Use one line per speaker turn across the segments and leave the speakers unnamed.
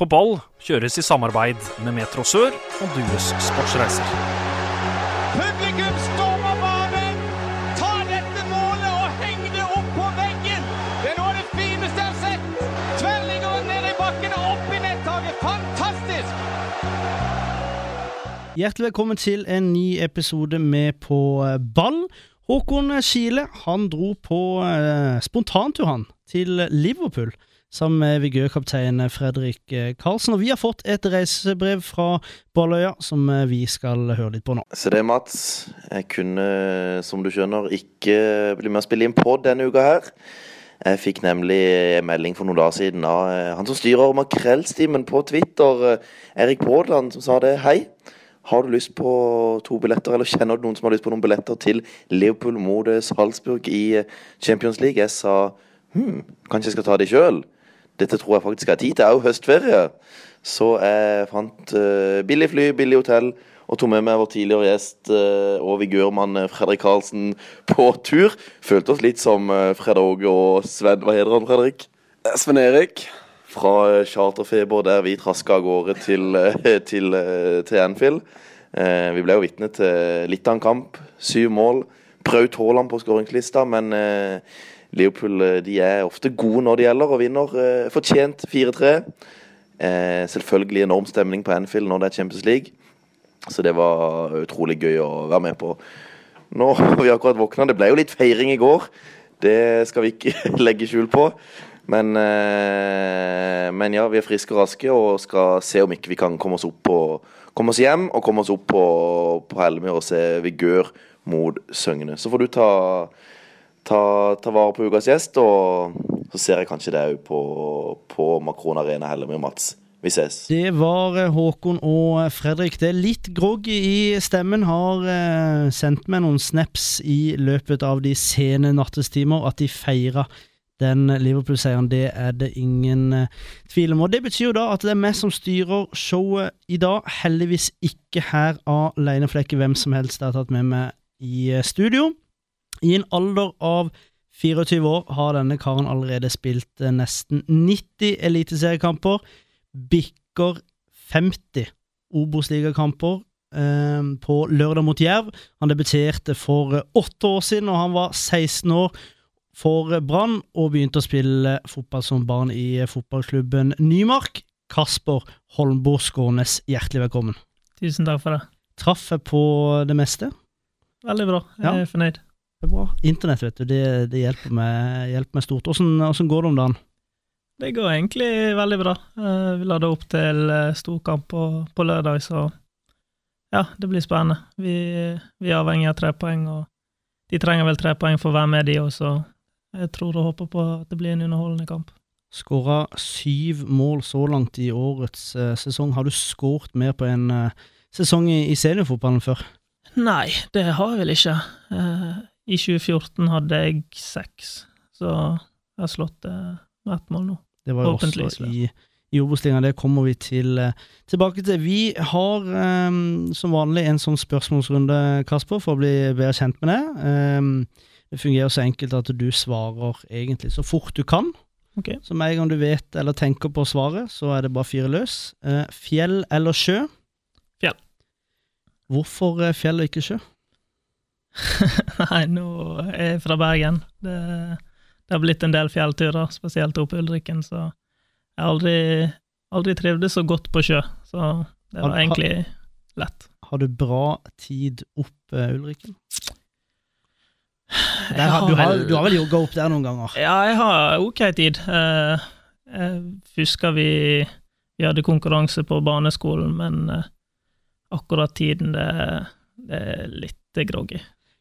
på ball kjøres i samarbeid med Metro Sør og Dues Sportsreiser.
Publikum stormer banen! Ta dette målet og heng det opp på veggen! Det er noe av det fineste jeg har sett! Tverrliggeren ned i bakken og opp i nettaket. Fantastisk!
Hjertelig velkommen til en ny episode med På ball. Håkon Skile han dro på eh, spontantur han til Liverpool sammen med Vigør-kaptein Fredrik eh, Karlsen. Og vi har fått et reisebrev fra Balløya som eh, vi skal høre litt på nå.
Så det, Mats. Jeg kunne, som du skjønner, ikke bli med å spille inn på denne uka her. Jeg fikk nemlig en melding for noen dager siden av eh, han som styrer Makrellstimen på Twitter, Erik Baadland, som sa det. Hei. Har du lyst på to billetter, eller kjenner du noen som har lyst på noen billetter til Leopold mot Salzburg i Champions League? Jeg sa hm, kanskje jeg skal ta det sjøl. Dette tror jeg faktisk jeg har tid til. Jo høstferie. Så jeg fant uh, billig fly, billig hotell, og tok med meg vår tidligere gjest uh, og vigørmann Fredrik Karlsen på tur. Følte oss litt som uh, Fred Åge og Sven Hva heter han, Fredrik?
Sven Erik.
Fra charterfeber der vi traska av gårde til, til, til Anfield. Eh, vi ble jo vitne til litt av en kamp. Syv mål. Braut Haaland på skåringslista, men eh, Liverpool de er ofte gode når det gjelder, og vinner eh, fortjent 4-3. Eh, selvfølgelig enorm stemning på Anfield når det er Champions League, så det var utrolig gøy å være med på. Nå har vi akkurat våkna. Det ble jo litt feiring i går. Det skal vi ikke legge skjul på. Men, eh, men ja, vi er friske og raske og skal se om ikke vi kan komme oss på komme oss hjem og komme oss opp på, på Helmer og se Vigør mot Søgne. Så får du ta, ta, ta vare på ukas gjest, og så ser jeg kanskje det òg på, på Makron Arena Hellemyr, Mats. Vi ses.
Det var eh, Håkon og Fredrik. Det er litt groggy i stemmen. Har eh, sendt meg noen snaps i løpet av de sene nattestimer at de feira den Liverpool-seieren, det er det ingen tvil om. Og Det betyr jo da at det er meg som styrer showet i dag. Heldigvis ikke her alene, for det er ikke hvem som helst jeg har tatt med meg i studio. I en alder av 24 år har denne karen allerede spilt uh, nesten 90 eliteseriekamper. Bikker 50 Obos-ligakamper på lørdag mot Jerv. Han debuterte for åtte år siden, og han var 16 år for Brann og begynte å spille fotball som barn i fotballklubben Nymark. Kasper Holmbo Skånes, hjertelig velkommen.
Tusen takk for det.
Traff jeg på det meste?
Veldig bra. Jeg
Ja.
er fornøyd.
Det er bra. Internett, vet du, det, det hjelper, meg, hjelper meg stort. Åssen åssen går det om dagen?
Det går egentlig veldig bra. Eh, Vi lader opp til eh, storkamp på, på lørdag, så ja, det blir spennende. Vi, vi er avhengig av tre poeng, og de trenger vel tre poeng for å være med, de også. Jeg tror og håper på at det blir en underholdende kamp.
Skåra syv mål så langt i årets eh, sesong. Har du skåret mer på en sesong i, i seniorfotballen før?
Nei, det har jeg vel ikke. I 2014 hadde jeg seks, så jeg har slått eh, med ett mål nå.
Det var jo også i, i Obos-ligaen. Det kommer vi til, eh, tilbake til. Vi har eh, som vanlig en sånn spørsmålsrunde, Kasper, for å bli bedre kjent med deg. Eh, det fungerer så enkelt at du svarer egentlig så fort du kan.
Okay.
Så med en gang du vet eller tenker på svaret, så er det bare fire løs. Eh, fjell eller sjø?
Fjell.
Hvorfor fjell og ikke sjø?
Nei, nå er jeg fra Bergen. Det, det har blitt en del fjellturer, spesielt opp Ulriken, så jeg har aldri, aldri trivdes så godt på sjø, så det
Har-
var egentlig lett.
Har du bra tid opp uh, Ulriken? Der, har, du, har, du har vel jogga opp der noen ganger?
Ja, jeg har ok tid. Uh, jeg husker vi, vi hadde konkurranse på barneskolen, men uh, akkurat tiden, det, det er litt groggy.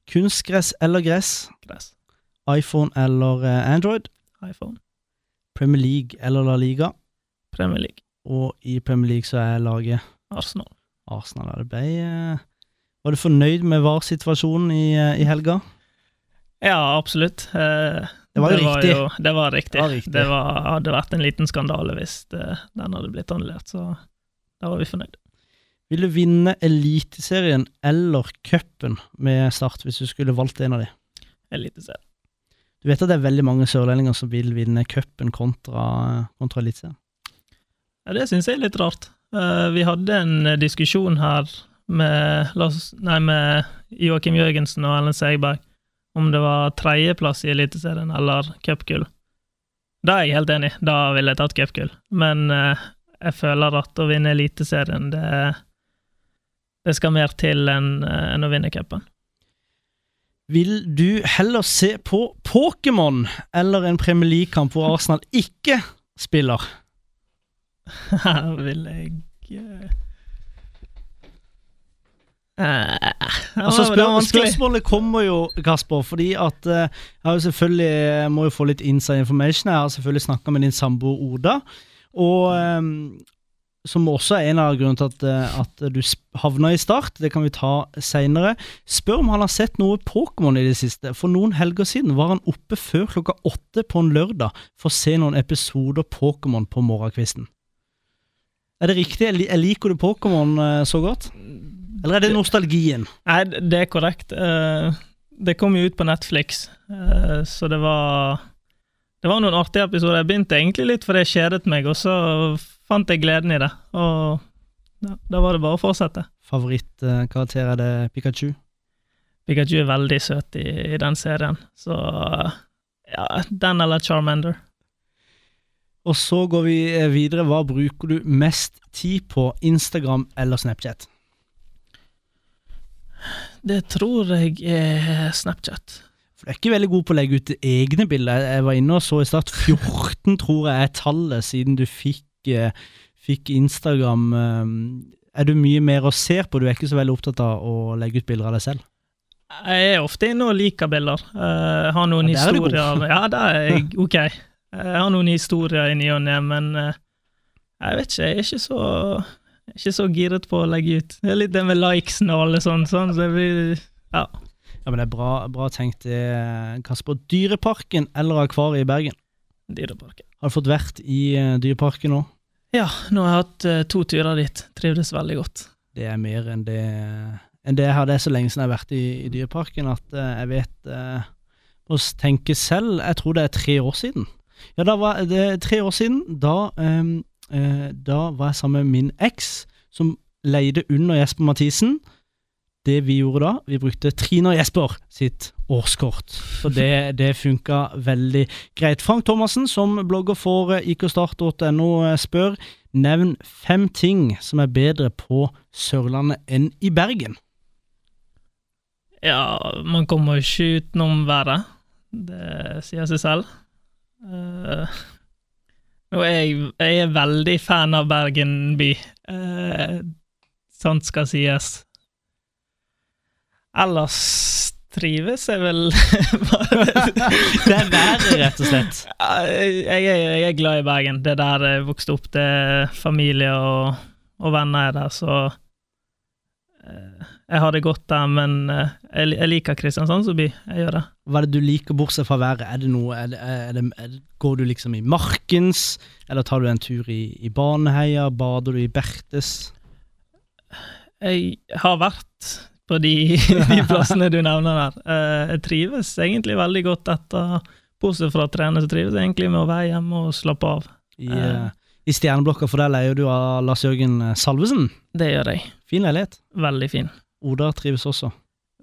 Kunstgress eller gress?
Gress.
iPhone eller eh, Android?
iPhone.
Premier League eller La Liga?
Premier League.
Og i Premier League så er laget
Arsenal.
Arsenal. Er det ble, eh, var du fornøyd med VAR-situasjonen i, eh, i helga?
Ja, absolutt. Eh,
Det var jo riktig.
det var riktig.
Det var riktig.
Det var, hadde vært en liten skandale hvis det, den hadde blitt annullert, så da var vi fornøyd.
Vil du vinne Eliteserien eller cupen med Start, hvis du skulle valgt en av de?
Eliteserien.
Du vet at det er veldig mange sørlendinger som vil vinne cupen kontra, kontra Eliteserien?
Ja, det syns jeg er litt rart. Eh, vi hadde en diskusjon her med, nei, med Joakim Jørgensen og Ellen Segberg om det var tredjeplass i Eliteserien eller cupgull. Da er jeg helt enig, da ville jeg tatt cupgull. Men eh, jeg føler at å vinne Eliteserien, det, det skal mer til enn en å vinne cupen.
Vil du heller se på Pokémon eller en Premier League-kamp hvor Arsenal ikke spiller?
Her vil jeg eh, eh,
Altså spør. Spørsmålet kommer jo, Kasper, fordi at eh, jeg har jo selvfølgelig må jo få litt inside information. Jeg har selvfølgelig snakka med din samboer Oda, og eh, som også er en av grunnene til at, eh, at du havna i Start. Det kan vi ta seinere. Spør om han har sett noe Pokémon i det siste. For noen helger siden var han oppe før klokka åtte på en lørdag for å se noen episoder Pokémon på morgenkvisten. Er det riktig? Jeg liker du Pokémon eh, så godt? Eller er det nostalgien?
Nei, det er korrekt. Eh, det kom jo ut på Netflix, så det var Det var noen artige episoder. Jeg begynte egentlig litt fordi jeg kjedet meg, og så fant jeg gleden i det. Og ja, da var det bare å fortsette.
Favorittkarakter er det Pikachu?
Pikachu er veldig søt i, i den serien, så ja, den eller Charmander.
Og så går vi eh, videre. Hva bruker du mest tid på? Instagram eller Snapchat?
Det tror jeg er Snapchat.
For du er ikke veldig god på å legge ut egne bilder. Jeg var inne og så i start 14, tror jeg er tallet, siden du fikk, eh, fikk Instagram. eh, Er du mye mer og ser på? Du er ikke så veldig opptatt av å legge ut bilder av deg selv?
Jeg er ofte inne og liker bilder. Jeg har noen
Ja, er
historier Ja, der er jeg ok. Jeg har noen historier i ny og ne, men eh, jeg vet ikke, jeg er ikke så jeg er ikke så giret på å legge ut. Det er litt det med likesene og alle sånn, sånn så det blir Ja.
Ja, men Det er bra, bra tenkt, det, Kasper. Dyreparken eller Akvariet i Bergen?
Dyreparken.
Har du fått vært i eh, Dyreparken nå?
Ja, nå har jeg hatt eh, to turer dit. Trivdes veldig godt.
Det er mer enn det, enn det jeg har. Det er så lenge siden jeg har vært i, i Dyreparken at eh, jeg vet uh, Å tenke selv Jeg tror det er tre år siden. Ja, da var det tre år siden. Da, ehm, eh, da var jeg sammen med min eks, som leide under Jesper Mathisen. Det vi gjorde da, vi brukte Trine og Jesper sitt årskort. Så det, det funka veldig greit. Frank Thomassen, som blogger for ikostart.no ikstart.no, spør Nevn fem ting som er bedre på Sørlandet enn i Bergen.
Ja, man kommer jo ikke utenom været. Det sier seg selv. Uh, og jeg, jeg er veldig fan av Bergen by. Uh, sant skal sies. Ellers trives jeg vel bare
Det er været, rett og slett.
jeg, er, jeg er glad i Bergen. Det er der jeg vokste opp. Det er familie og, og venner er der, så eh, Jeg har det godt der, men eh, jeg, jeg liker Kristiansand som by. Jeg gjør det.
Hva er det du liker bortsett fra været? Er det noe, er det, er det, er det, Går du liksom i Markens, eller tar du en tur i, i Baneheia? Bader du i Bertes?
Jeg har vært på de, de plassene du nevner der. Eh, jeg trives egentlig veldig godt etter Bortsett fra å trene, så trives jeg egentlig med å være hjemme og slappe av.
I,
Eh.
eh, i Stjerneblokka, for der leier du av Lars Jørgen Salvesen.
Det gjør jeg.
Fin leilighet.
Veldig fin.
Oda trives også.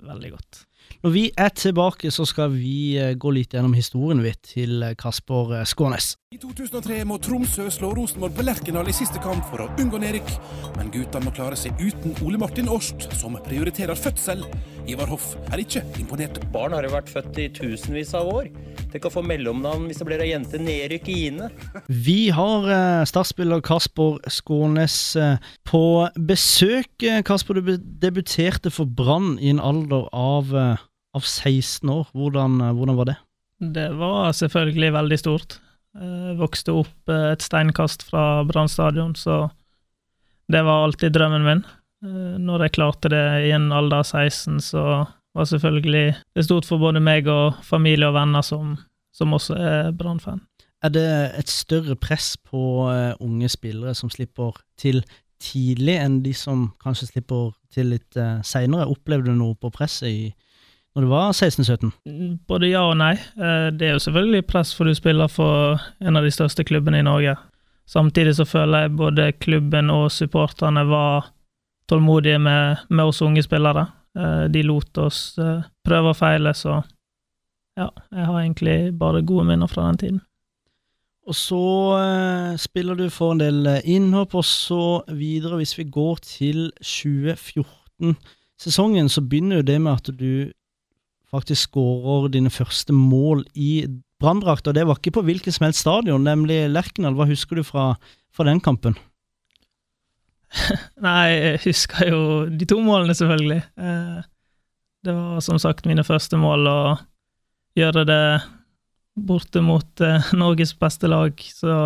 Veldig godt.
Når vi er tilbake, så skal vi gå litt gjennom historien vi til Kasper Skånes.
I 2003 må Tromsø slå Rosenborg på Lerkendal i siste kamp for å unngå nedrykk, men guttene må klare seg uten Ole Martin Årst, som prioriterer fødsel. Ivar Hoff er ikke imponert.
Barn har jo vært født i tusenvis av år. Tenk å få mellomnavn hvis det blir ei jente nedrykk i Ine.
Vi har eh, startspiller Kasper Skånes eh, på besøk. Eh, Kasper, du debuterte for Brann i en alder av, av 16 år. Hvordan, hvordan var det?
Det var selvfølgelig veldig stort. Jeg vokste opp eh, et steinkast fra Brann stadion, så det var alltid drømmen min. Eh, Når jeg klarte det i en alder av 16, så var selvfølgelig det stort for både meg og familie og venner som, som også er Brann-fan.
Er det et større press på eh, unge spillere som slipper til tidlig, enn de som kanskje slipper til litt seinere? Opplevde du noe på presset i, når du var 16-17?
Både ja og nei. Eh, Det er jo selvfølgelig press, for du spiller for en av de største klubbene i Norge. Samtidig så føler jeg både klubben og supporterne var tålmodige med, med oss unge spillere. Eh, de lot oss eh, prøve og feile, så ja, jeg har egentlig bare gode minner fra den tiden.
Og så spiller du for en del innhopp, og så videre. Hvis vi går til 2014-sesongen, så begynner jo det med at du faktisk skårer dine første mål i branndrakt, og det var ikke på hvilket som helst stadion, nemlig Lerkendal. Hva husker du fra, fra den kampen?
Nei, jeg husker jo de to målene, selvfølgelig. Eh, Det var som sagt mine første mål, å gjøre det borte mot eh, Norges beste lag, så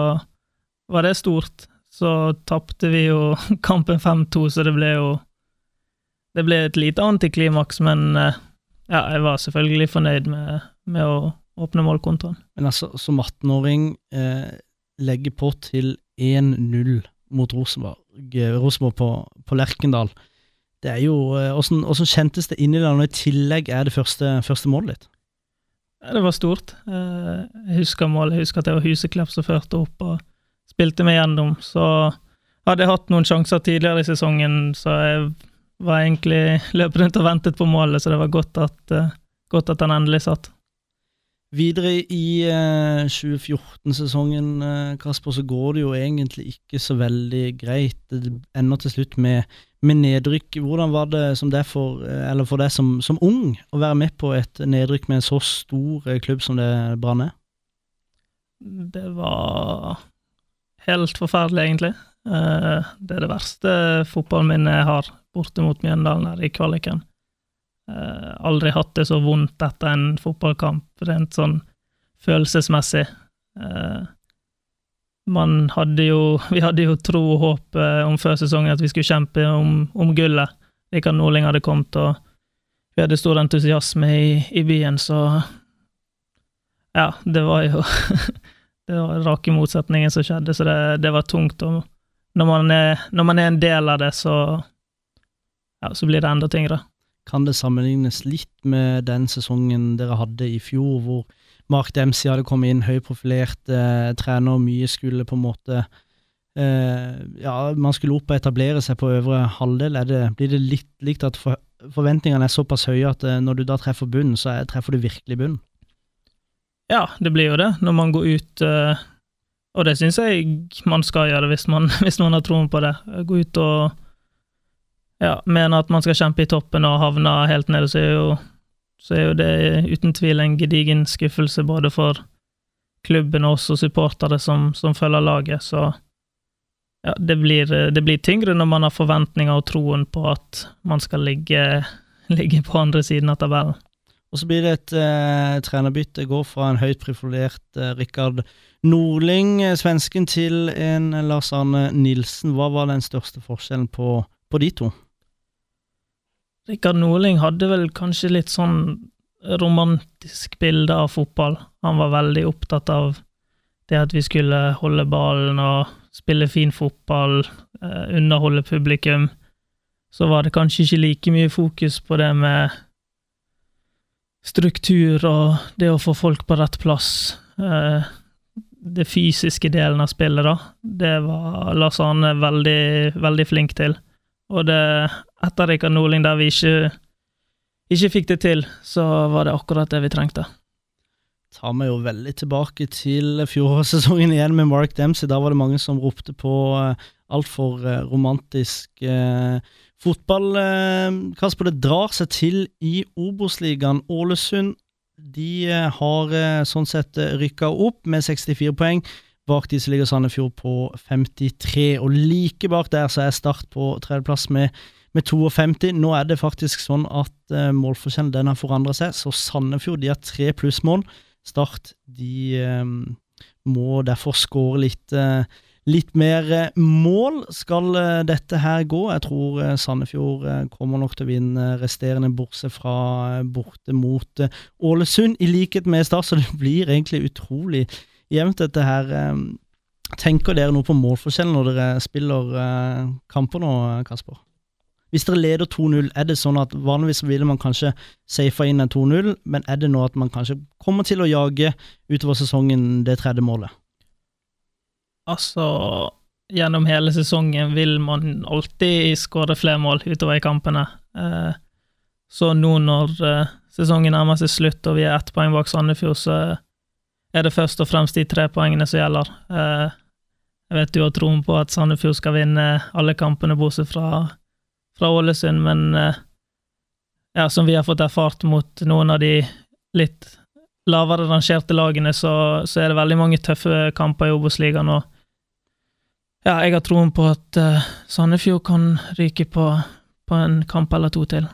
var det stort. Så tapte vi jo kampen 5-2, så det ble jo Det ble et lite antiklimaks, men eh, ja, jeg var selvfølgelig fornøyd med, med å åpne målkontoen.
Men altså, som 18-åring eh, legger på til 1-0 mot Rosenborg, Rosenborg på, på Lerkendal. Det er jo eh, Åssen eh, kjentes det inni deg når i tillegg er det første, første målet ditt?
Ja, det var stort. Eh, Jeg husker målet, jeg husker at det var Huseklepp som førte opp og spilte meg gjennom. Så hadde jeg hatt noen sjanser tidligere i sesongen, så jeg var egentlig løp rundt og ventet på målet, så det var godt at, eh, godt at han endelig satt.
Videre i eh, 2014-sesongen, eh, Kasper, så går det jo egentlig ikke så veldig greit. Det ender til slutt med, med nedrykk. Hvordan var det for, eh, eller for deg som, som ung å være med på et nedrykk med en så stor eh, klubb som det Brann er?
Det var helt forferdelig, egentlig. Eh, Det er det verste fotballminnet jeg har, borte mot Mjøndalen her i kvaliken. Eh, Aldri hatt det så vondt etter en fotballkamp, rent sånn følelsesmessig. Eh, Man hadde jo Vi hadde jo tro og håp eh, om før sesongen at vi skulle kjempe om, om gullet. Rikard Norling hadde kommet, og vi hadde stor entusiasme i, i byen, så Ja, det var jo Det var rake motsetningen som skjedde, så det, det var tungt. Og når man, er, når man er en del av det, så, ja, så blir det enda tyngre.
Kan det sammenlignes litt med den sesongen dere hadde i fjor, hvor Mark Dempsey hadde kommet inn, høyprofilert eh, trener, mye skulle på en måte eh, Ja, man skulle opp og etablere seg på øvre halvdel. Det, blir det litt likt at for, forventningene er såpass høye at eh, når du da treffer bunnen, så er, treffer du virkelig bunnen?
Ja, det blir jo det, når man går ut eh, Og det syns jeg man skal gjøre hvis man, hvis man har troen på det. Gå ut og ja, mener at man skal kjempe i toppen og havne helt nede, så er jo, så er jo det uten tvil en gedigen skuffelse både for klubben og oss og supportere som, som følger laget. Så ja, det blir, det blir tyngre når man har forventninger og troen på at man skal ligge, ligge på andre siden av tabellen.
Og så blir det et eh, trenerbytte. Går fra en høyt profilert eh, Rikard Norling, eh, svensken, til en Lars Arne Nilsen. Hva var den største forskjellen på, på de to?
Rikard Norling hadde vel kanskje litt sånn romantisk bilde av fotball. Han var veldig opptatt av det at vi skulle holde ballen og spille fin fotball, eh, underholde publikum. Så var det kanskje ikke like mye fokus på det med struktur og det å få folk på rett plass. Eh, det fysiske delen av spillet, da, det var Lars Arne veldig, veldig flink til. Og det, etter Rikard Norling, der vi ikke, ikke fikk det til, så var det akkurat det vi trengte.
tar meg jo veldig tilbake til fjorårssesongen igjen med Mark Dempsey. Da var det mange som ropte på uh, altfor uh, romantisk eh, fotball. Uh, Kasper, det drar seg til i Obos-ligaen. Ålesund de har sånn sett rykka opp med 64 poeng. Bak de ligger Sandefjord på 53, og like bak der så er Start på tredjeplass med, med 52. Nå er det faktisk sånn at uh, målforskjellen den har forandra seg, så Sandefjord de har tre plussmål. Start de uh, må derfor skåre litt, uh, litt mer mål. Skal dette her gå? Jeg tror Sandefjord kommer nok til å vinne resterende bortsett fra borte mot Ålesund, i likhet med Start, så det blir egentlig utrolig jevnt, dette her. Tenker dere noe på målforskjellen når dere spiller kamper nå, Kasper? Hvis dere leder 2-0, er det sånn at vanligvis ville man kanskje safa inn en 2-0, men er det nå at man kanskje kommer til å jage utover sesongen det tredje målet?
Altså, gjennom hele sesongen vil man alltid skåre flere mål utover i kampene. Eh, så nå når eh, sesongen nærmer seg slutt og vi er ett poeng bak Sandefjord, så er det først og fremst de tre poengene som gjelder. Eh, jeg vet du har troen på at Sandefjord skal vinne alle kampene bortsett fra, fra Ålesund, men eh, ja, som vi har fått erfart mot noen av de litt lavere rangerte lagene, så, så er det veldig mange tøffe kamper i Obos-ligaen. og ja, jeg har troen på at uh, Sandefjord kan ryke på, på, en kamp eller to til.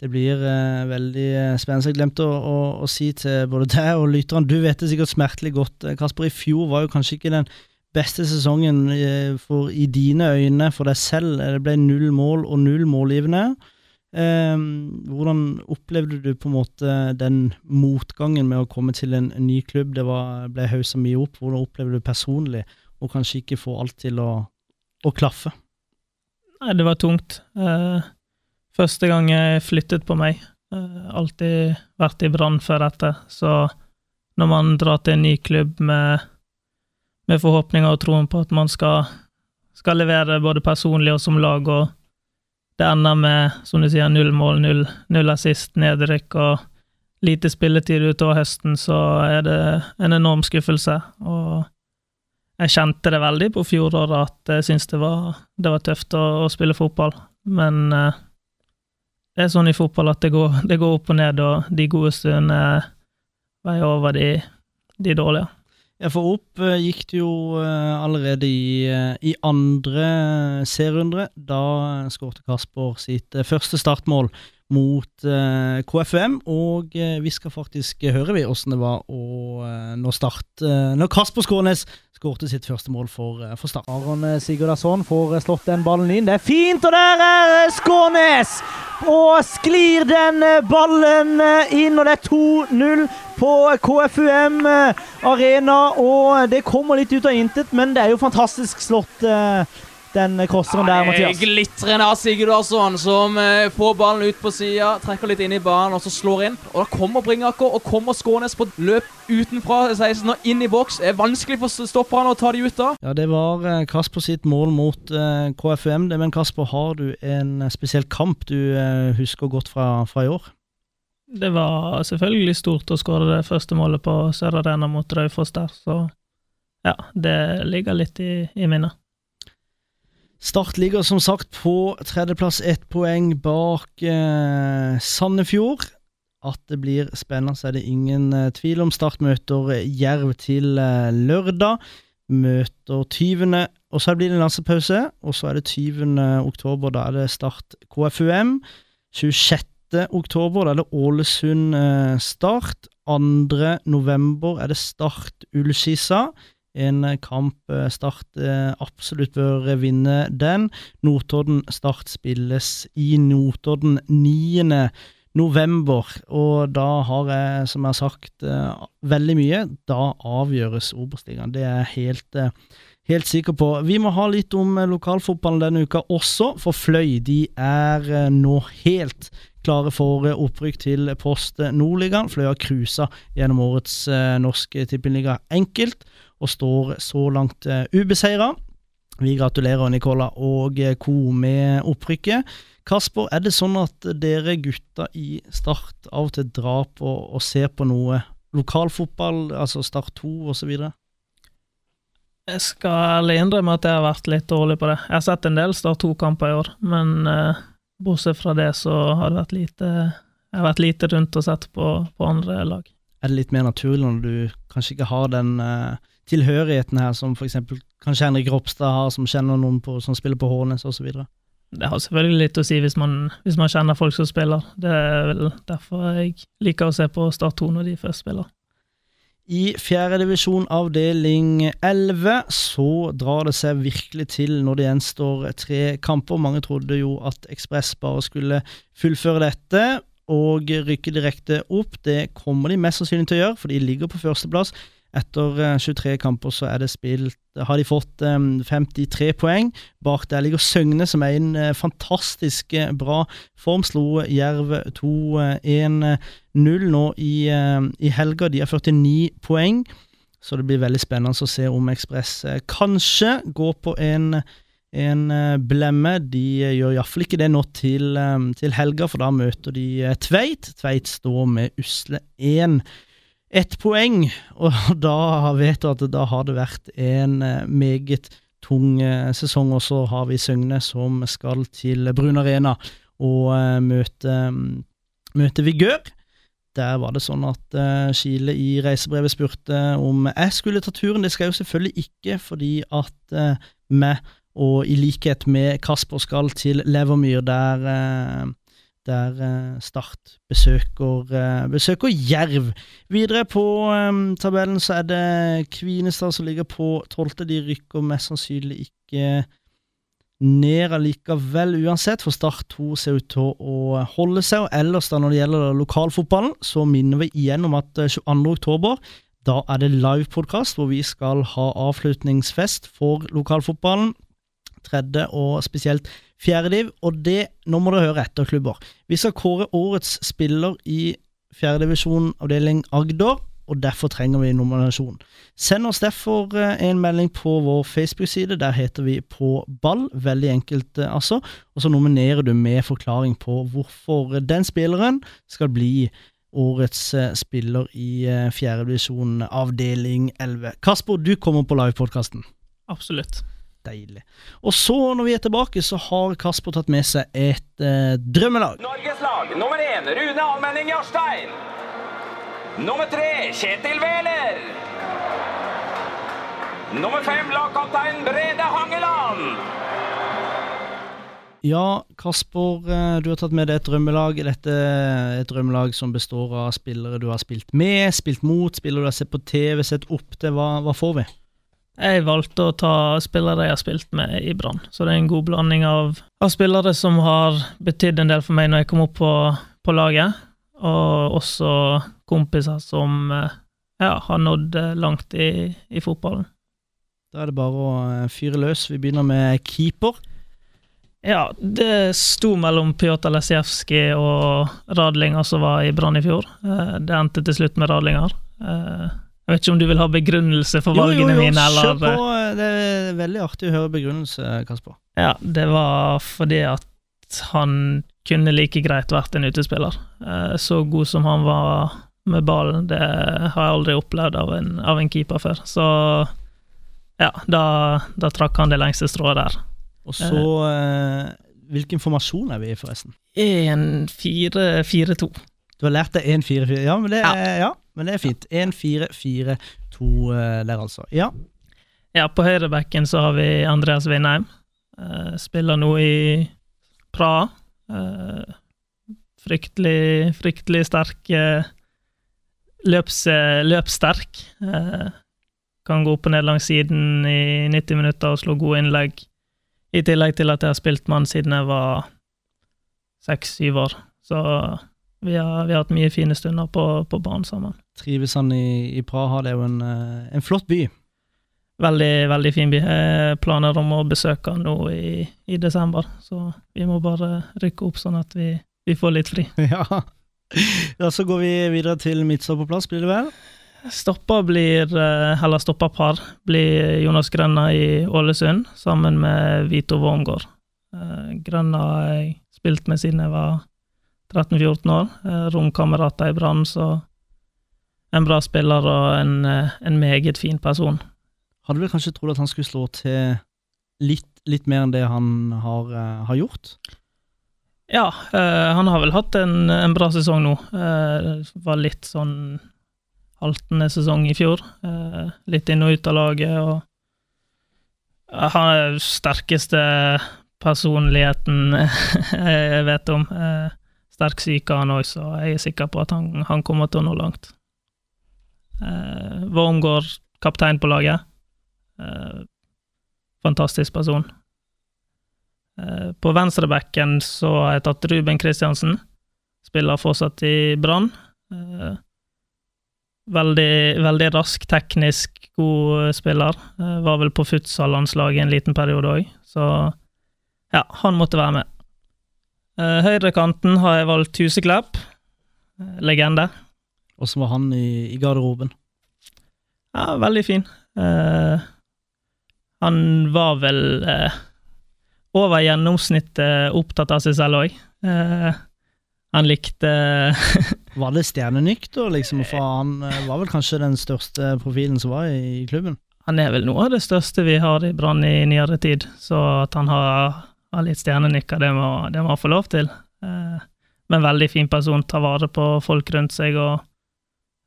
Det blir uh, veldig spennende. Jeg glemte å, å, å, si til både deg og lytterne, du vet det sikkert smertelig godt, Kasper. I fjor var jo kanskje ikke den beste sesongen for, i dine øyne for deg selv. Det ble null mål og null målgivende. Um, hvordan opplevde du på en måte den motgangen med å komme til en, en ny klubb? Det var, ble haussa mye opp. Hvordan opplevde du personlig, å kanskje ikke få alt til å, å klaffe?
Nei, det var tungt. Uh, første gang jeg flyttet på meg. Uh, alltid vært i Brann før dette, så når man drar til en ny klubb med, med forhåpninger og troen på at man skal, skal levere både personlig og som lag, og det ender med, som du sier, null mål, null, null assist, nedrykk og lite spilletid utover høsten, så er det en enorm skuffelse. Og jeg kjente det veldig på fjoråret at jeg syntes det det var tøft å, å, spille fotball. Men eh, det er sånn i fotball at det går, det går opp og ned, og de gode stundene veier over de, de dårlige.
Ja, for opp uh, gikk det jo uh, allerede i, uh, i andre serierunde. Da skårte Kasper sitt første startmål mot KFUM, og vi skal faktisk høre vi åssen det var å nå start Når Kasper Skånes skårte sitt første mål for, for Start.
Aron Sigurdasson får slått den ballen inn. Det er fint, og der er Skånes! Og sklir den ballen inn, og det er 2-0 på KFUM eh, Arena. Og det kommer litt ut av intet, men det er jo fantastisk slått. Eh, den crosseren der, Mathias.
Glitrende av Sigurdarsson, som eh, får ballen ut på sida, trekker litt inn i banen og så slår inn. Og Da kommer Bringaker og kommer Skånes på løp utenfra 16 og inn i boks. Det er vanskelig for stopperne å ta de ut da.
Ja, Det var Kasper sitt mål mot uh, KFUM. Men Kasper, har du en spesiell kamp du uh, husker godt fra, fra i år?
Det var selvfølgelig stort å skåre det første målet på Sør Arena mot Raufoss der, så ja, det ligger litt i, i minnet.
Start ligger som sagt på tredjeplass, ett poeng bak eh, Sandefjord. At det blir spennende, så er det ingen eh, tvil om. Start møter Jerv til eh, lørdag. Møter 20., og så blir det en landslagspause. Og så er det 20. oktober, da er det Start KFUM. 26 oktober da er det Ålesund eh, Start. 2. november er det Start Ullskisa. En eh, kamp eh, Start absolutt bør vinne den. Notodden Start spilles i Notodden 9. november, og da har jeg, som jeg har sagt, veldig mye. Da avgjøres Obos-ligaen. Det er helt helt sikker på. Vi må ha litt om lokalfotballen denne uka også, for Fløy de er nå helt klare for opprykk til Post Nordligaen. har cruisa gjennom årets eh, norske tippeliga enkelt, og står så langt uh, ubeseira. Vi gratulerer Nicola og co. med opprykket. Kasper, er det sånn at dere gutta i Start av og til drar på og ser på noe lokalfotball, altså Start 2 osv.?
Jeg skal ærlig innrømme at jeg har vært litt dårlig på det. Jeg har sett en del Start 2-kamper i år, men uh, Bortsett fra det så har det vært lite Jeg har vært lite rundt og sett på, på andre lag.
Er det litt mer naturlig når du kanskje ikke har den uh, tilhørigheten her, som f.eks. kanskje Henrik Ropstad har, som kjenner noen på, som spiller på Hårnes osv.?
Det har selvfølgelig litt å si hvis man, hvis man kjenner folk som spiller. Det er vel derfor jeg liker å se på Start 2 når de først spiller.
I fjerdedivisjon avdeling 11 så drar det seg virkelig til når det gjenstår tre kamper. Mange trodde jo at Ekspress bare skulle fullføre dette og rykke direkte opp. Det kommer de mest sannsynlig til å gjøre, for de ligger på førsteplass. Etter 23 eh, kamper så er det spilt har de fått 53 eh, poeng. Bak der ligger Søgne, som er i en eh, fantastisk bra form. Slo Jerv 2-1-0 nå i, i helga. De har 49 poeng. Så det blir veldig spennende å se om Ekspress eh, kanskje går på en, en eh, blemme. De eh, gjør iallfall ikke det nå til, eh, til helga, for da møter de eh, Tveit. Tveit står med usle 1. Ett poeng, og da vet du at da har det vært en eh, meget tung eh, sesong. Og så har vi Søgne som skal til Brun Arena og eh, møte, mm, møte Vigør. Der var det sånn at Skile i reisebrevet spurte om jeg skulle ta turen. Det skal jeg jo selvfølgelig ikke, fordi at uh, og i likhet med Kasper, skal til Levermyr, der, der uh, Start besøker, uh, besøker Jerv. Videre på um, tabellen så er det Kvinestad som ligger på tolvte. De rykker mest sannsynlig ikke ned allikevel uansett, for Start 2 ser ut til å holde seg. Og ellers, da når det gjelder lokalfotballen, så minner vi igjen om at eh, 22. oktober da er det livepodkast hvor vi skal ha avslutningsfest for lokalfotballen. Tredje og spesielt fjerde div, og det, nå må du høre etter, klubber. Vi skal kåre årets spiller i fjerdedivisjon avdeling Agder, og derfor trenger vi nominasjon. Send oss derfor eh, en melding på vår Facebook-side, der heter vi På ball, veldig enkelt eh, altså, og så nominerer du med forklaring på hvorfor den spilleren skal bli årets eh, spiller i fjerdedivisjon avdeling 11. Kasper, du kommer på livepodkasten.
Absolutt.
Deilig. Og så, når vi er tilbake, så har Kasper tatt med seg et eh, drømmelag.
Norges lag nummer én Rune Almenning Jarstein. Nummer tre Kjetil Wæler. Nummer fem lagkaptein Brede Hangeland.
Ja, Kasper, eh, du har tatt med deg et drømmelag. Dette er et drømmelag som består av spillere du har spilt med, spilt mot, spillere du har sett på TV, sett opp til. Hva, hva får vi?
Jeg valgte å ta spillere jeg har spilt med i Brann, så det er en god blanding av, av spillere som har betydd en del for meg når jeg kom opp på, på laget, og også kompiser som eh, ja, har nådd eh, langt i, i fotballen.
Da er det bare å eh, fyre løs. Vi begynner med keeper.
Ja, det sto mellom Pjotr Lesijevskij og Radlinger som var i Brann i fjor. Det endte til slutt med Radlinger. Jeg vet ikke om du vil ha begrunnelse for valgene mine,
Jo,
jo, jo, kjør
på. Det er veldig artig å høre begrunnelse, Kasper.
Ja, det var fordi at han kunne like greit vært en utespiller. Eh, Så god som han var med ballen, det har jeg aldri opplevd av en, av en keeper før. Så ja, da, da trakk han det lengste strået der.
Og så eh, Hvilken formasjon er vi i, forresten?
1-4-4-2.
Du har lært deg 1-4-4 ja, men det
Ja.
ja, men det er fint. 1-4-4-2 eh, der, altså. Ja.
Ja, på høyrebacken så har vi Andreas Vindheim. Eh, spiller nå i Praha. Eh, fryktelig, fryktelig sterk. Løps, løpssterk. Kan gå opp og ned langs siden i 90 minutter og slå gode innlegg. I tillegg til at jeg har spilt han siden jeg var seks-syv år. Så vi har, vi har hatt mye fine stunder på, på banen sammen.
Trives han i, i Praha? Det er jo en, eh, en flott by.
Veldig, veldig fin by. Jeg planer om å besøke han nå i, i desember, så vi må bare rykke opp sånn at vi, vi får litt fri.
ja. ja. Så går vi videre til midtstopperplass, blir det vel?
Stopper blir, eh, eller stopperpar, blir Jonas Grønna i Ålesund, sammen med Vito Wormgård. Eh, Grønna har jeg spilt med siden jeg var 13-14 år. Eh, Romkamerater i Brann, så en bra spiller og en, eh, en meget fin person.
Hadde vel kanskje trodd at han skulle slå til litt, litt mer enn det han har, eh, har gjort?
Ja, øh, han har vel hatt en, en bra sesong nå. Eh, var litt sånn haltende sesong i fjor. Eh, litt inn og ut av laget, og han er den sterkeste personligheten jeg vet om. Eh, sterk syke han òg, så jeg er sikker på at han, han kommer til å nå langt. Eh, Wormgård, kaptein på laget. Eh, fantastisk person. Eh, På venstrebekken så har jeg tatt Ruben Kristiansen. Spiller fortsatt i Brann. Eh, Veldig, veldig rask, teknisk god spiller. Eh, Var vel på futsal-landslaget en liten periode òg, så ja, han måtte være med. Eh, Høyrekanten har jeg valgt Huseklepp. Eh, Legende.
Åssen var han i, i garderoben?
Ja, veldig fin. Uh, han var vel uh, over gjennomsnittet opptatt av seg selv òg. Uh, han likte
Var det stjernenykt, da, liksom? For han var vel kanskje den største profilen som var i klubben?
Han er vel noe av det største vi har i Brann i nyere tid, så at han har, har litt stjernenykker, det må, det få lov til. Eh, men veldig fin person, tar vare på folk rundt seg, og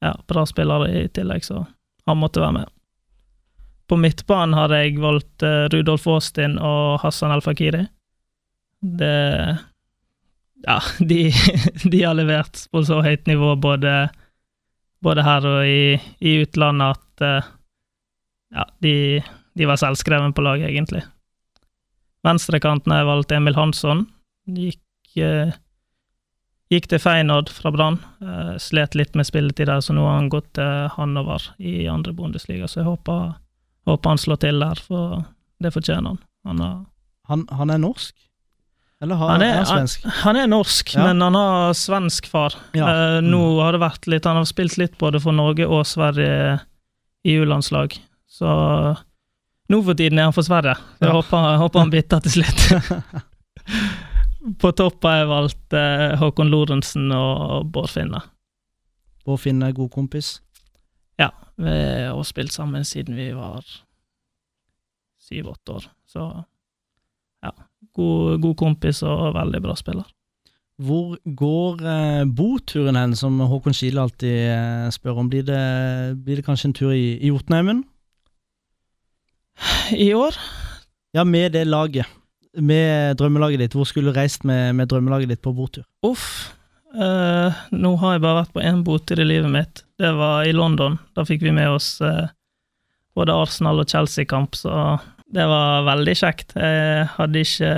ja, bra spillere i tillegg, så han måtte være med. På midtbanen har jeg valgt eh, Rudolf Austin og Hassan El Fakiri. Det Ja, de, de har levert på så høyt nivå både, både her og i, i utlandet at eh, ja, de, de var selvskreven på laget, egentlig. Venstrekanten har jeg valgt Emil Hansson. Gikk, eh, gikk til Feinod fra Brann. Eh, slet litt med spilletid der, så nå har han gått til Hannover i andre Bundesliga, så jeg håper, håper han slår til der, for det fortjener han. Han, har,
Han, han er norsk? Eller har,
han,
er,
er,
han
han,
svensk?
han er norsk,
Ja.
men han har svensk far.
Ja.
Eh, nå
Mm.
har det vært litt Han har spilt litt både for Norge og Sverige i U-landslag, så nå for tiden er han for Sverige. Så jeg
Ja.
håper, jeg håper han bytter til slutt. På topp har jeg valgt eh, Håkon Lorentzen og Bård Finne.
Bård Finne er god kompis.
Ja, vi har spilt sammen siden vi var syv-åtte år, så ja. God, god kompis og veldig bra spiller.
Hvor går eh, boturen hen, som Håkon Skile alltid eh, spør om? Blir det, blir det kanskje en tur i, i Jotunheimen?
I år
Ja, med det laget. Med drømmelaget ditt. Hvor skulle du reist med, med drømmelaget ditt på botur?
Uff. Eh, nå har jeg bare vært på én botur i livet mitt. Det var i London. Da fikk vi med oss eh, både Arsenal og Chelsea-kamp, så det var veldig kjekt. Jeg hadde ikke,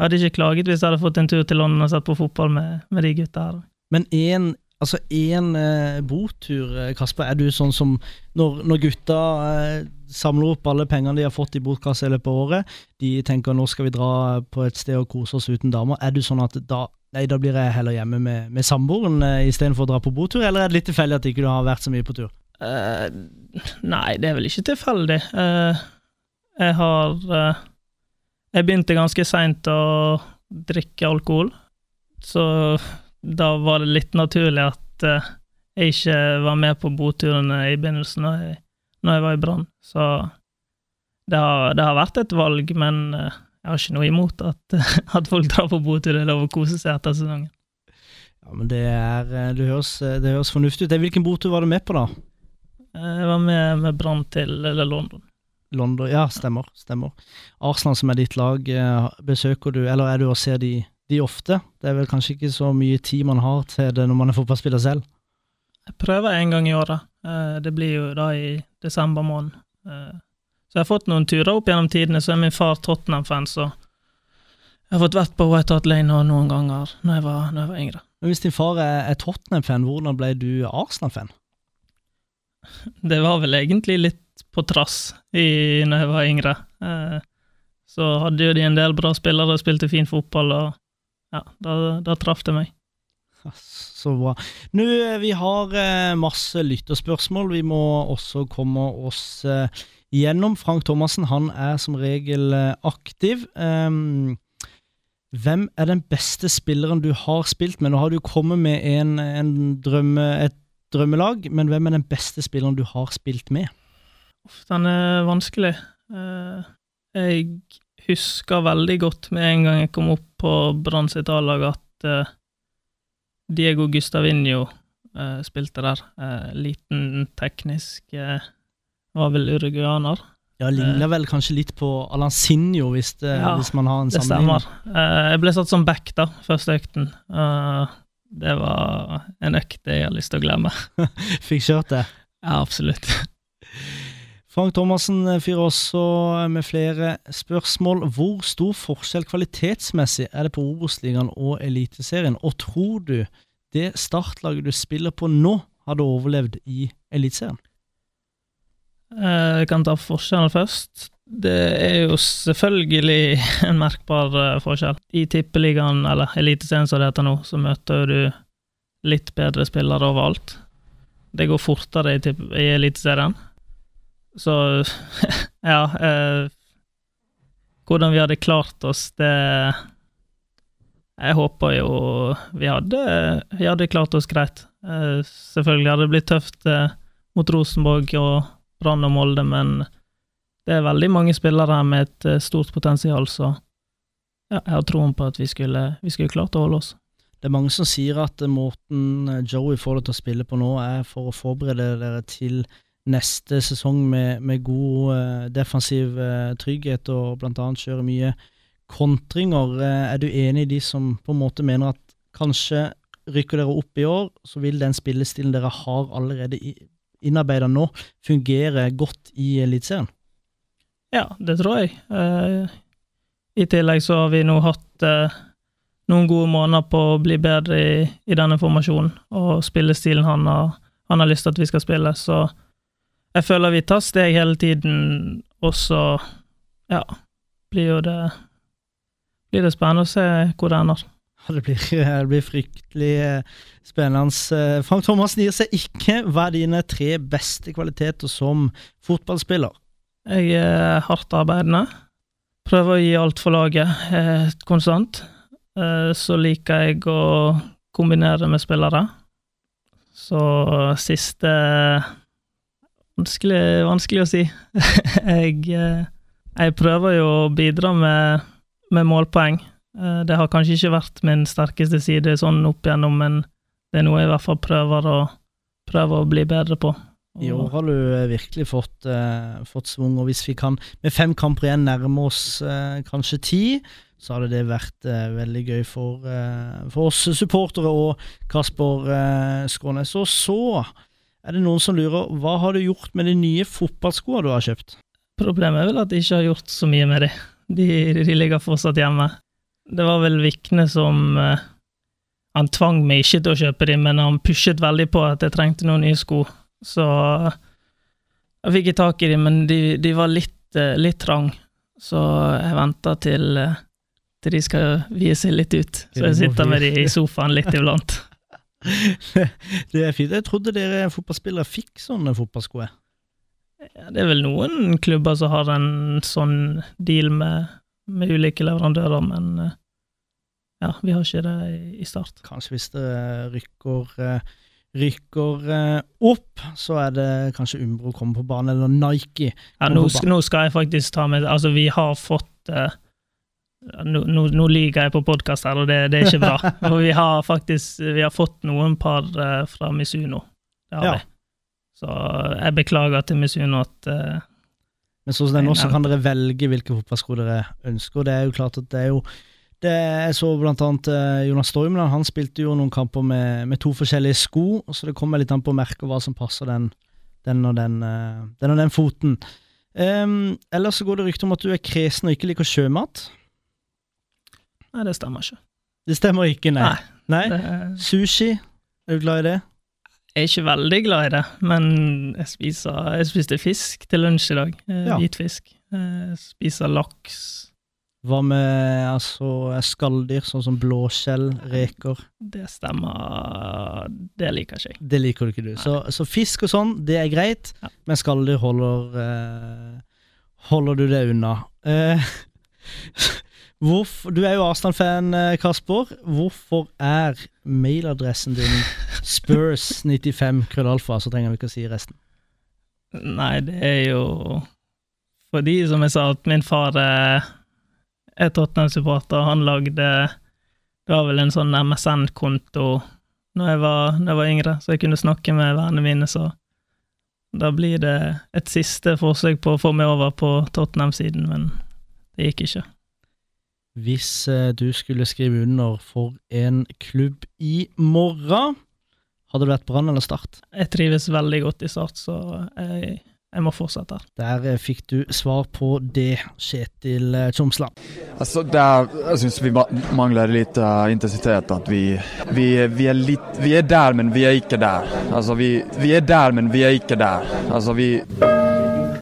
hadde ikke klaget hvis jeg hadde fått en tur til London og sett på fotball med, med de gutta her.
Men én altså en, eh, botur, eh, Kasper, er du sånn som når, når gutta eh, samler opp alle pengene de har fått i botkassa i løpet av året, de tenker nå skal vi dra på et sted og kose oss uten damer, er du sånn at da Nei, da blir jeg heller hjemme med, med samboeren eh, istedenfor å dra på botur, eller er det litt tilfeldig at ikke du har vært så mye på tur?
Uh, nei, det er vel ikke tilfeldig. Uh, jeg har uh, Jeg begynte ganske seint å drikke alkohol, så da var det litt naturlig at eh, jeg ikke var med på boturene i begynnelsen når jeg, når jeg var i Brann. Så det har, det har vært et valg, men eh, jeg har ikke noe imot at, at folk drar på botur. Lov å kose seg etter sesongen.
Ja, men det er eh, Det høres, det høres fornuftig ut. Hvilken botur var du med på, da?
Jeg var med med Brann til eller London.
London Ja, stemmer. stemmer. Arsenal som er ditt lag, besøker du, eller er du og ser de, de ofte? Det er vel kanskje ikke så mye tid man har til det når man er fotballspiller selv?
Jeg prøver en gang i året. Eh, Det blir jo da i desember måned. Eh, Så jeg har fått noen turer opp gjennom tidene, så er min far Tottenham-fan, så jeg har fått vært på White Hart Lane noen ganger når jeg var, når jeg var yngre.
Men Hvis din far er, er Tottenham-fan, hvordan ble du Arsenal-fan?
Det var vel egentlig litt på trass i, når jeg var yngre. Eh, Så hadde jo de en del bra spillere spilte fin fotball, og ja, da, traff det meg.
Så bra. Nå, eh, Vi har eh, masse lytterspørsmål. Vi må også komme oss eh, gjennom. Frank Thomassen han er som regel eh, aktiv. Um, hvem er den beste spilleren du har spilt med? Nå har du kommet med en, en drømme, et drømmelag, men hvem er den beste spilleren du har spilt med?
Den er vanskelig. Jeg husker veldig godt med en gang jeg kom opp på Brann sitt A-lag, at uh, Diego Gustavinho uh, spilte der. Uh, Liten, teknisk Var vel uruguaner.
Ja, Ligner vel kanskje litt på Alansinho, hvis, det,
Ja,
hvis man har en
Det stemmer. Jeg ble satt som back da, første økten. Det var en økt jeg har lyst til å glemme.
Fikk kjørt det.
Ja, absolutt.
Frank Thomassen fyrer også med flere spørsmål. Hvor stor forskjell kvalitetsmessig er det på Obos-ligaen og Eliteserien, og tror du det startlaget du spiller på nå, hadde overlevd i Eliteserien?
Eh, Jeg kan ta forskjellen først. Det er jo selvfølgelig en merkbar eh, forskjell. I tippeligaen, eller Eliteserien som det heter nå, så møter du litt bedre spillere overalt. Det går fortere i, i Eliteserien. Så ja eh, Hvordan vi hadde klart oss, det Jeg håper jo vi hadde, vi hadde klart oss greit. Eh, selvfølgelig hadde det blitt tøft eh, mot Rosenborg og Brann og Molde, men det er veldig mange spillere med et eh, stort potensial, så ja, jeg har troen på at vi skulle, vi skulle klart å holde oss.
Det er mange som sier at måten eh, Joey får det til å spille på nå, er for å forberede dere til neste sesong med, med god uh, defensiv uh, trygghet og annet kjøre mye kontringer. Eh, er du enig i de som på en måte mener at kanskje rykker dere opp i år, så vil den spillestilen dere har allerede innarbeida nå, fungere godt i Eliteserien?
Ja, det tror jeg. Eh, I tillegg så har vi nå hatt eh, noen gode måneder på å bli bedre i, i denne formasjonen, og spillestilen han har, han har lyst til at vi skal spille, så jeg føler vi tar steg hele tiden, og så, ja, blir jo det blir det spennende å se hvor det ender.
Ja, Det blir, det blir fryktelig eh, spennende. Eh, Frank Thomas seg ikke hva er dine tre beste kvaliteter som fotballspiller?
Jeg er hardt arbeidende. Prøver å gi alt for laget eh, konstant. Eh, så liker jeg å kombinere med spillere. Så siste Vanskelig, vanskelig å si. jeg, eh, jeg prøver jo å bidra med, med målpoeng. Eh, det har kanskje ikke vært min sterkeste side sånn opp igjennom, men det er noe jeg i hvert fall prøver å, prøver å bli bedre på.
I år har du eh, virkelig fått, eh, fått svung, og hvis vi kan med fem kamper igjen nærme oss eh, kanskje ti, så hadde det vært eh, veldig gøy for, for oss supportere og Kasper Skrånes. Og så er det noen som lurer, hva har du gjort med de nye fotballskoene du har kjøpt?
Problemet er vel at jeg ikke har gjort så mye med de. De, de ligger fortsatt hjemme. Det var vel Vikne som uh, Han tvang meg ikke til å kjøpe dem, men han pushet veldig på at jeg trengte noen nye sko. Så jeg fikk tak i dem, men de, de var litt, uh, litt trang. Så jeg venter til, eh, til de skal vie seg litt ut. Så jeg sitter med dem i sofaen litt iblant.
det er fint. Jeg trodde dere fotballspillere fikk sånne fotballsko.
Ja, det er vel noen klubber som har en sånn deal med, med ulike leverandører, men eh, ja, vi har ikke det i, start.
Kanskje hvis det rykker, eh, rykker eh, opp, så er det kanskje Umbro kommer på banen, eller Nike.
Ja, nå, nå skal jeg faktisk ta med Altså, vi har fått eh, Nå, nå, nå lyver jeg på podkast her, og det, det er ikke bra. Og vi har faktisk vi har fått noen par eh, fra Misuno. Det har
Ja.
vi. Så jeg beklager til Misuno at uh,
Men sånn som det er nå, så kan dere velge hvilke fotballsko dere ønsker. og Det er jo klart at det er jo det Jeg så blant annet eh, Jonas Stormland, han spilte jo noen kamper med, med to forskjellige sko, så det kommer litt an på å merke hva som passer den, den, og, den, eh, den og den foten. Um, ellers så går det rykter om at du er kresen og ikke liker sjømat.
Nei, det stemmer ikke.
Det stemmer ikke, nei. nei.
Det,
Sushi, er du glad i det?
jeg er ikke veldig glad i det, men jeg, spiser, jeg spiste fisk til lunsj i dag. Eh,
Ja.
Hvitfisk. Jeg spiser laks.
Hva med altså skalldyr, sånn som blåskjell, reker?
Det stemmer Det liker ikke jeg.
Det liker du ikke du. Så, så fisk og sånn, det er greit,
Ja.
men skalldyr holder eh, Holder du det unna. Eh, hvorfor, du er jo Arsenal-fan, eh, Kasper. Hvorfor er mailadressen din Spurs95 krøllalfa? Så trenger vi ikke å si resten.
Nei, det er jo fordi, som jeg sa, at min far er Tottenham-supporter. Han lagde Det var vel en sånn MSN-konto når jeg, var, når jeg var yngre, så jeg kunne snakke med vennene mine, så da blir det et siste forsøk på å få meg over på Tottenham-siden, men det gikk ikke.
Hvis eh, du skulle skrive under for en klubb i morgen, hadde det vært Brann eller Start?
Jeg trives veldig godt i Start, så jeg, jeg må fortsette.
Der eh, fikk du svar på det, Kjetil eh, Tjomsland.
Altså, der, jeg syns vi mangler litt lite eh, intensitet. At vi, vi, vi, er litt, vi er der, men vi er ikke der. Altså, vi, vi der, där men vi er ikke der. Altså, vi,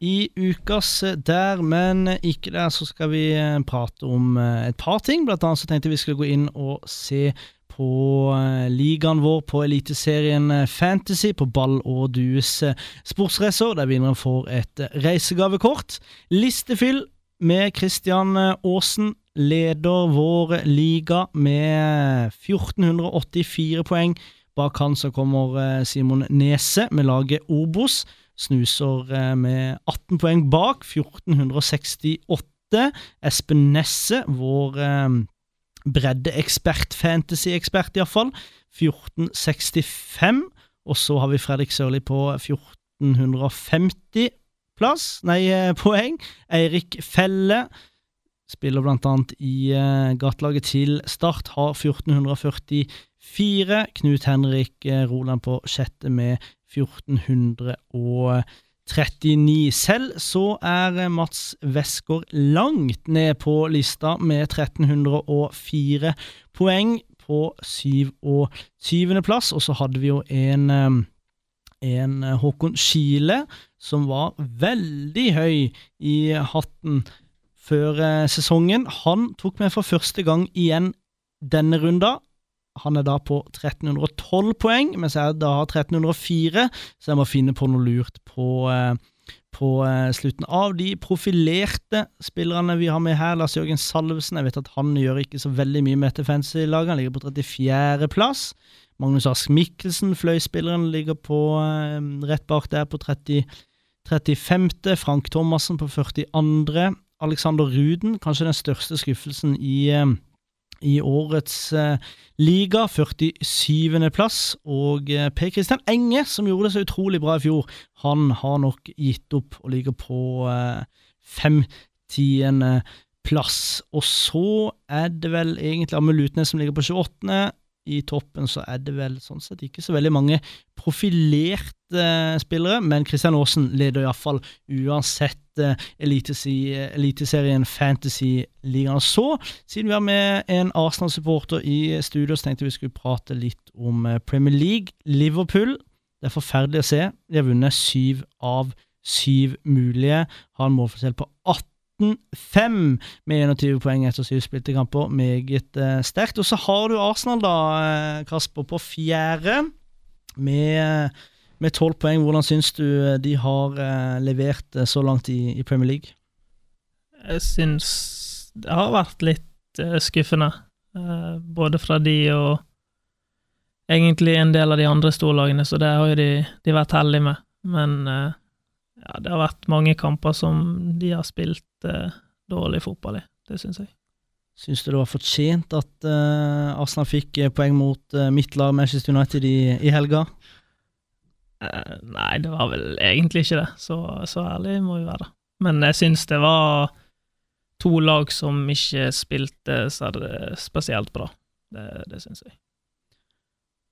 I ukas eh, Der, men ikke der, så skal vi eh, prate om eh, et par ting. Blant annet så tenkte vi skulle gå inn og se på ligaen vår på Eliteserien Fantasy på Ball og Dues sportsracer, der vinneren får et reisegavekort. Listefyll med Christian Aasen leder vår liga med 1484 poeng. Bak han så kommer Simon Nese med laget Obos. Snuser eh, med 18 poeng bak, 1468. Espen Nesse, vår eh, breddeekspert, fantasy-ekspert iallfall, 1465. Og så har vi Fredrik Sørli på 1450 plass, nei, eh, poeng. Eirik Felle spiller blant annet i gatelaget til Start, har 1444. Knut Henrik Roland på sjette med 1439. Selv så er Mats Westgård langt ned på lista med 1304 poeng på 27. plass, og så hadde vi jo en en eh, Håkon Skile som var veldig høy i hatten før eh, sesongen. Han tok med for første gang igjen denne runda. Han er da på 1312 poeng, mens jeg da har 1304, så jeg må finne på noe lurt på, eh, på eh, slutten. Av de profilerte spillerne vi har med her, Lars Jørgen Salvesen, jeg vet at han gjør ikke så veldig mye med dette fantasy-laget, han ligger på 34. plass. Magnus Ask Mikkelsen, fløyspilleren, ligger på eh, rett bak der på 30, 35. Frank Thomassen på 42. Alexander Ruden, kanskje den største skuffelsen i, i årets eh, liga, 47. plass. Og eh, Per Kristian Enge, som gjorde det så utrolig bra i fjor, han har nok gitt opp og ligger på eh, 50. plass. Og så er det vel egentlig Amund Lutnes som ligger på 28. I toppen så er det vel sånn sett ikke så veldig mange profilerte eh, spillere, men Kristian Aasen leder iallfall uansett eh, Eliteserien Fantasy-ligaen. Så, siden vi har med en Arsenal-supporter i studio, så tenkte vi skulle prate litt om eh, Premier League. Liverpool, det er forferdelig å se. De har vunnet syv av syv mulige. Har en målforskjell på 18. 18-5 med 21 poeng etter syv spilte kamper. Meget eh, sterkt. Og så har du Arsenal, da, eh, Kasper, på fjerde med med tolv poeng. Hvordan syns du eh, de har eh, levert eh, så langt i, i Premier League?
Jeg syns det har vært litt eh, skuffende, eh, både fra de og egentlig en del av de andre storlagene, så det har jo de, de vært heldige med. Men eh, ja, det har vært mange kamper som de har spilt eh, dårlig fotball i, det syns jeg.
Syns du det var fortjent at eh, Arsenal fikk eh, poeng mot eh, mitt lag Manchester United i, i helga?
Eh, nei, det var vel egentlig ikke det, så, så ærlig må vi være. Men jeg syns det var to lag som ikke spilte så det spesielt bra. Det, det syns jeg.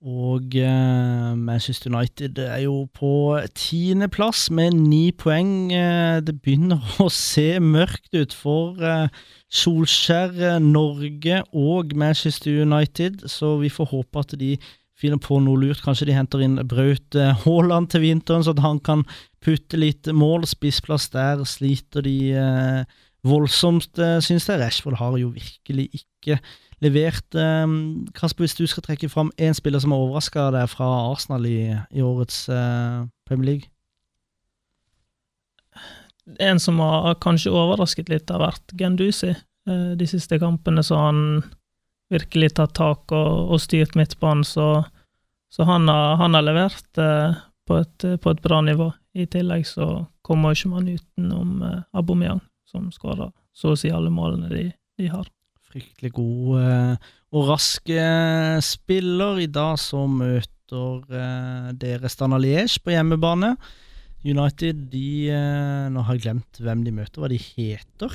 Og eh, Manchester United er jo på tiendeplass med ni poeng. Eh, det begynner å se mørkt ut for eh, Solskjær, eh, Norge og Manchester United, så vi får håpe at de finner på noe lurt. Kanskje de henter inn Braut eh, Haaland til vinteren, så at han kan putte litt mål. Spissplass der sliter de eh, voldsomt, syns jeg. Rashford har jo virkelig ikke levert. Eh, Kasper, hvis du skal trekke fram én spiller som har overraska deg fra Arsenal i, i årets eh, Premier League?
En som har kanskje overrasket litt, har vært Gendusi. Eh, De siste kampene så han virkelig tatt tak og, og styrt midtbanen, så, så han, har, han har levert eh, på, et, på et bra nivå. I tillegg så kommer ikke man utenom Aubameyang, som skårer så å si alle målene de, de har.
Fryktelig god eh, og rask eh, spiller. I dag så møter eh, dere Stana Liège på hjemmebane. United, de Nå har jeg glemt hvem de møter, hva de heter.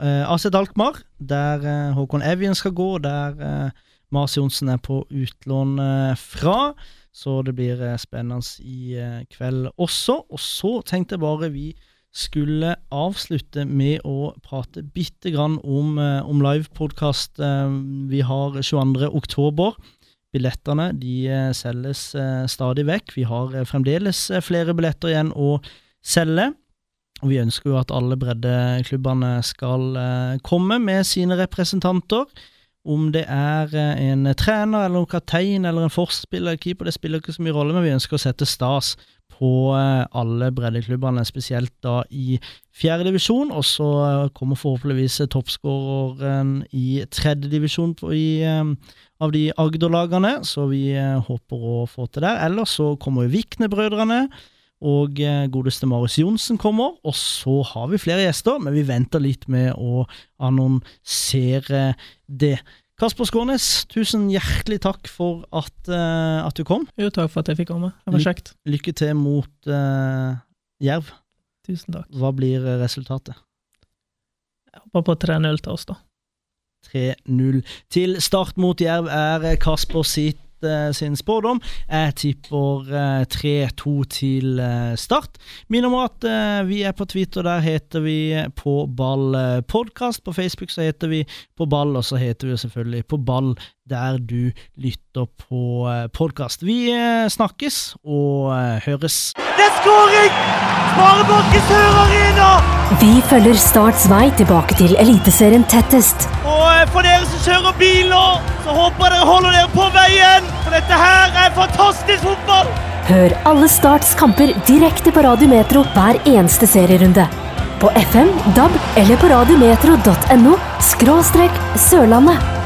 AC Dalkmar, der Håkon Evjen skal gå, der Mars Johnsen er på utlån fra. Så det blir spennende i kveld også. Og så tenkte jeg bare vi skulle avslutte med å prate bitte grann om, eh, om livepodkast. Eh, vi har 22. oktober. Billettene de eh, selges stadig vekk. Vi har fremdeles flere billetter igjen å selge. Og vi ønsker jo at alle breddeklubbene skal komme med sine representanter. Om det er en trener eller en kaptein eller en forspiller, keeper, det spiller ikke så mye rolle, men vi ønsker å sette stas på eh, alle breddeklubbene, spesielt da i fjerde divisjon. Og så kommer forhåpentligvis toppskåreren i tredje divisjon eh, av de Agder-lagene, så vi eh, håper å få til der. Ellers så kommer Vikne-brødrene. Og godeste Marius Johnsen kommer, og så har vi flere gjester, men vi venter litt med å annonsere det. Kasper Skånes, tusen hjertelig takk for at, uh, at du kom.
Jo, takk for at jeg fikk komme. Det var kjekt.
Lykke til mot uh, Jerv.
Tusen takk.
Hva blir eh, resultatet?
Jeg håper på 3-0 til oss, da.
3-0 til start mot Jerv er Kasper sitt sin spådom. Jeg tipper eh, 3-2 til eh, start. Minn om at eh, vi er på Twitter, der heter vi På ball podkast. På Facebook så heter vi På ball, og så heter vi selvfølgelig På ball der du lytter på eh, podkast. Vi eh, snakkes og eh, høres.
Det er skåring! Sparebanken Sør Arena!
Vi følger Starts vei tilbake til Eliteserien tettest.
Eh, for dere som kjører bil nå, så håper jeg dere holder dere på veien. For dette her er fantastisk fotball!
Hør alle Starts kamper direkte på Radio Metro hver eneste serierunde. På FM, DAB eller på radiometro.no skråstrek Sørlandet.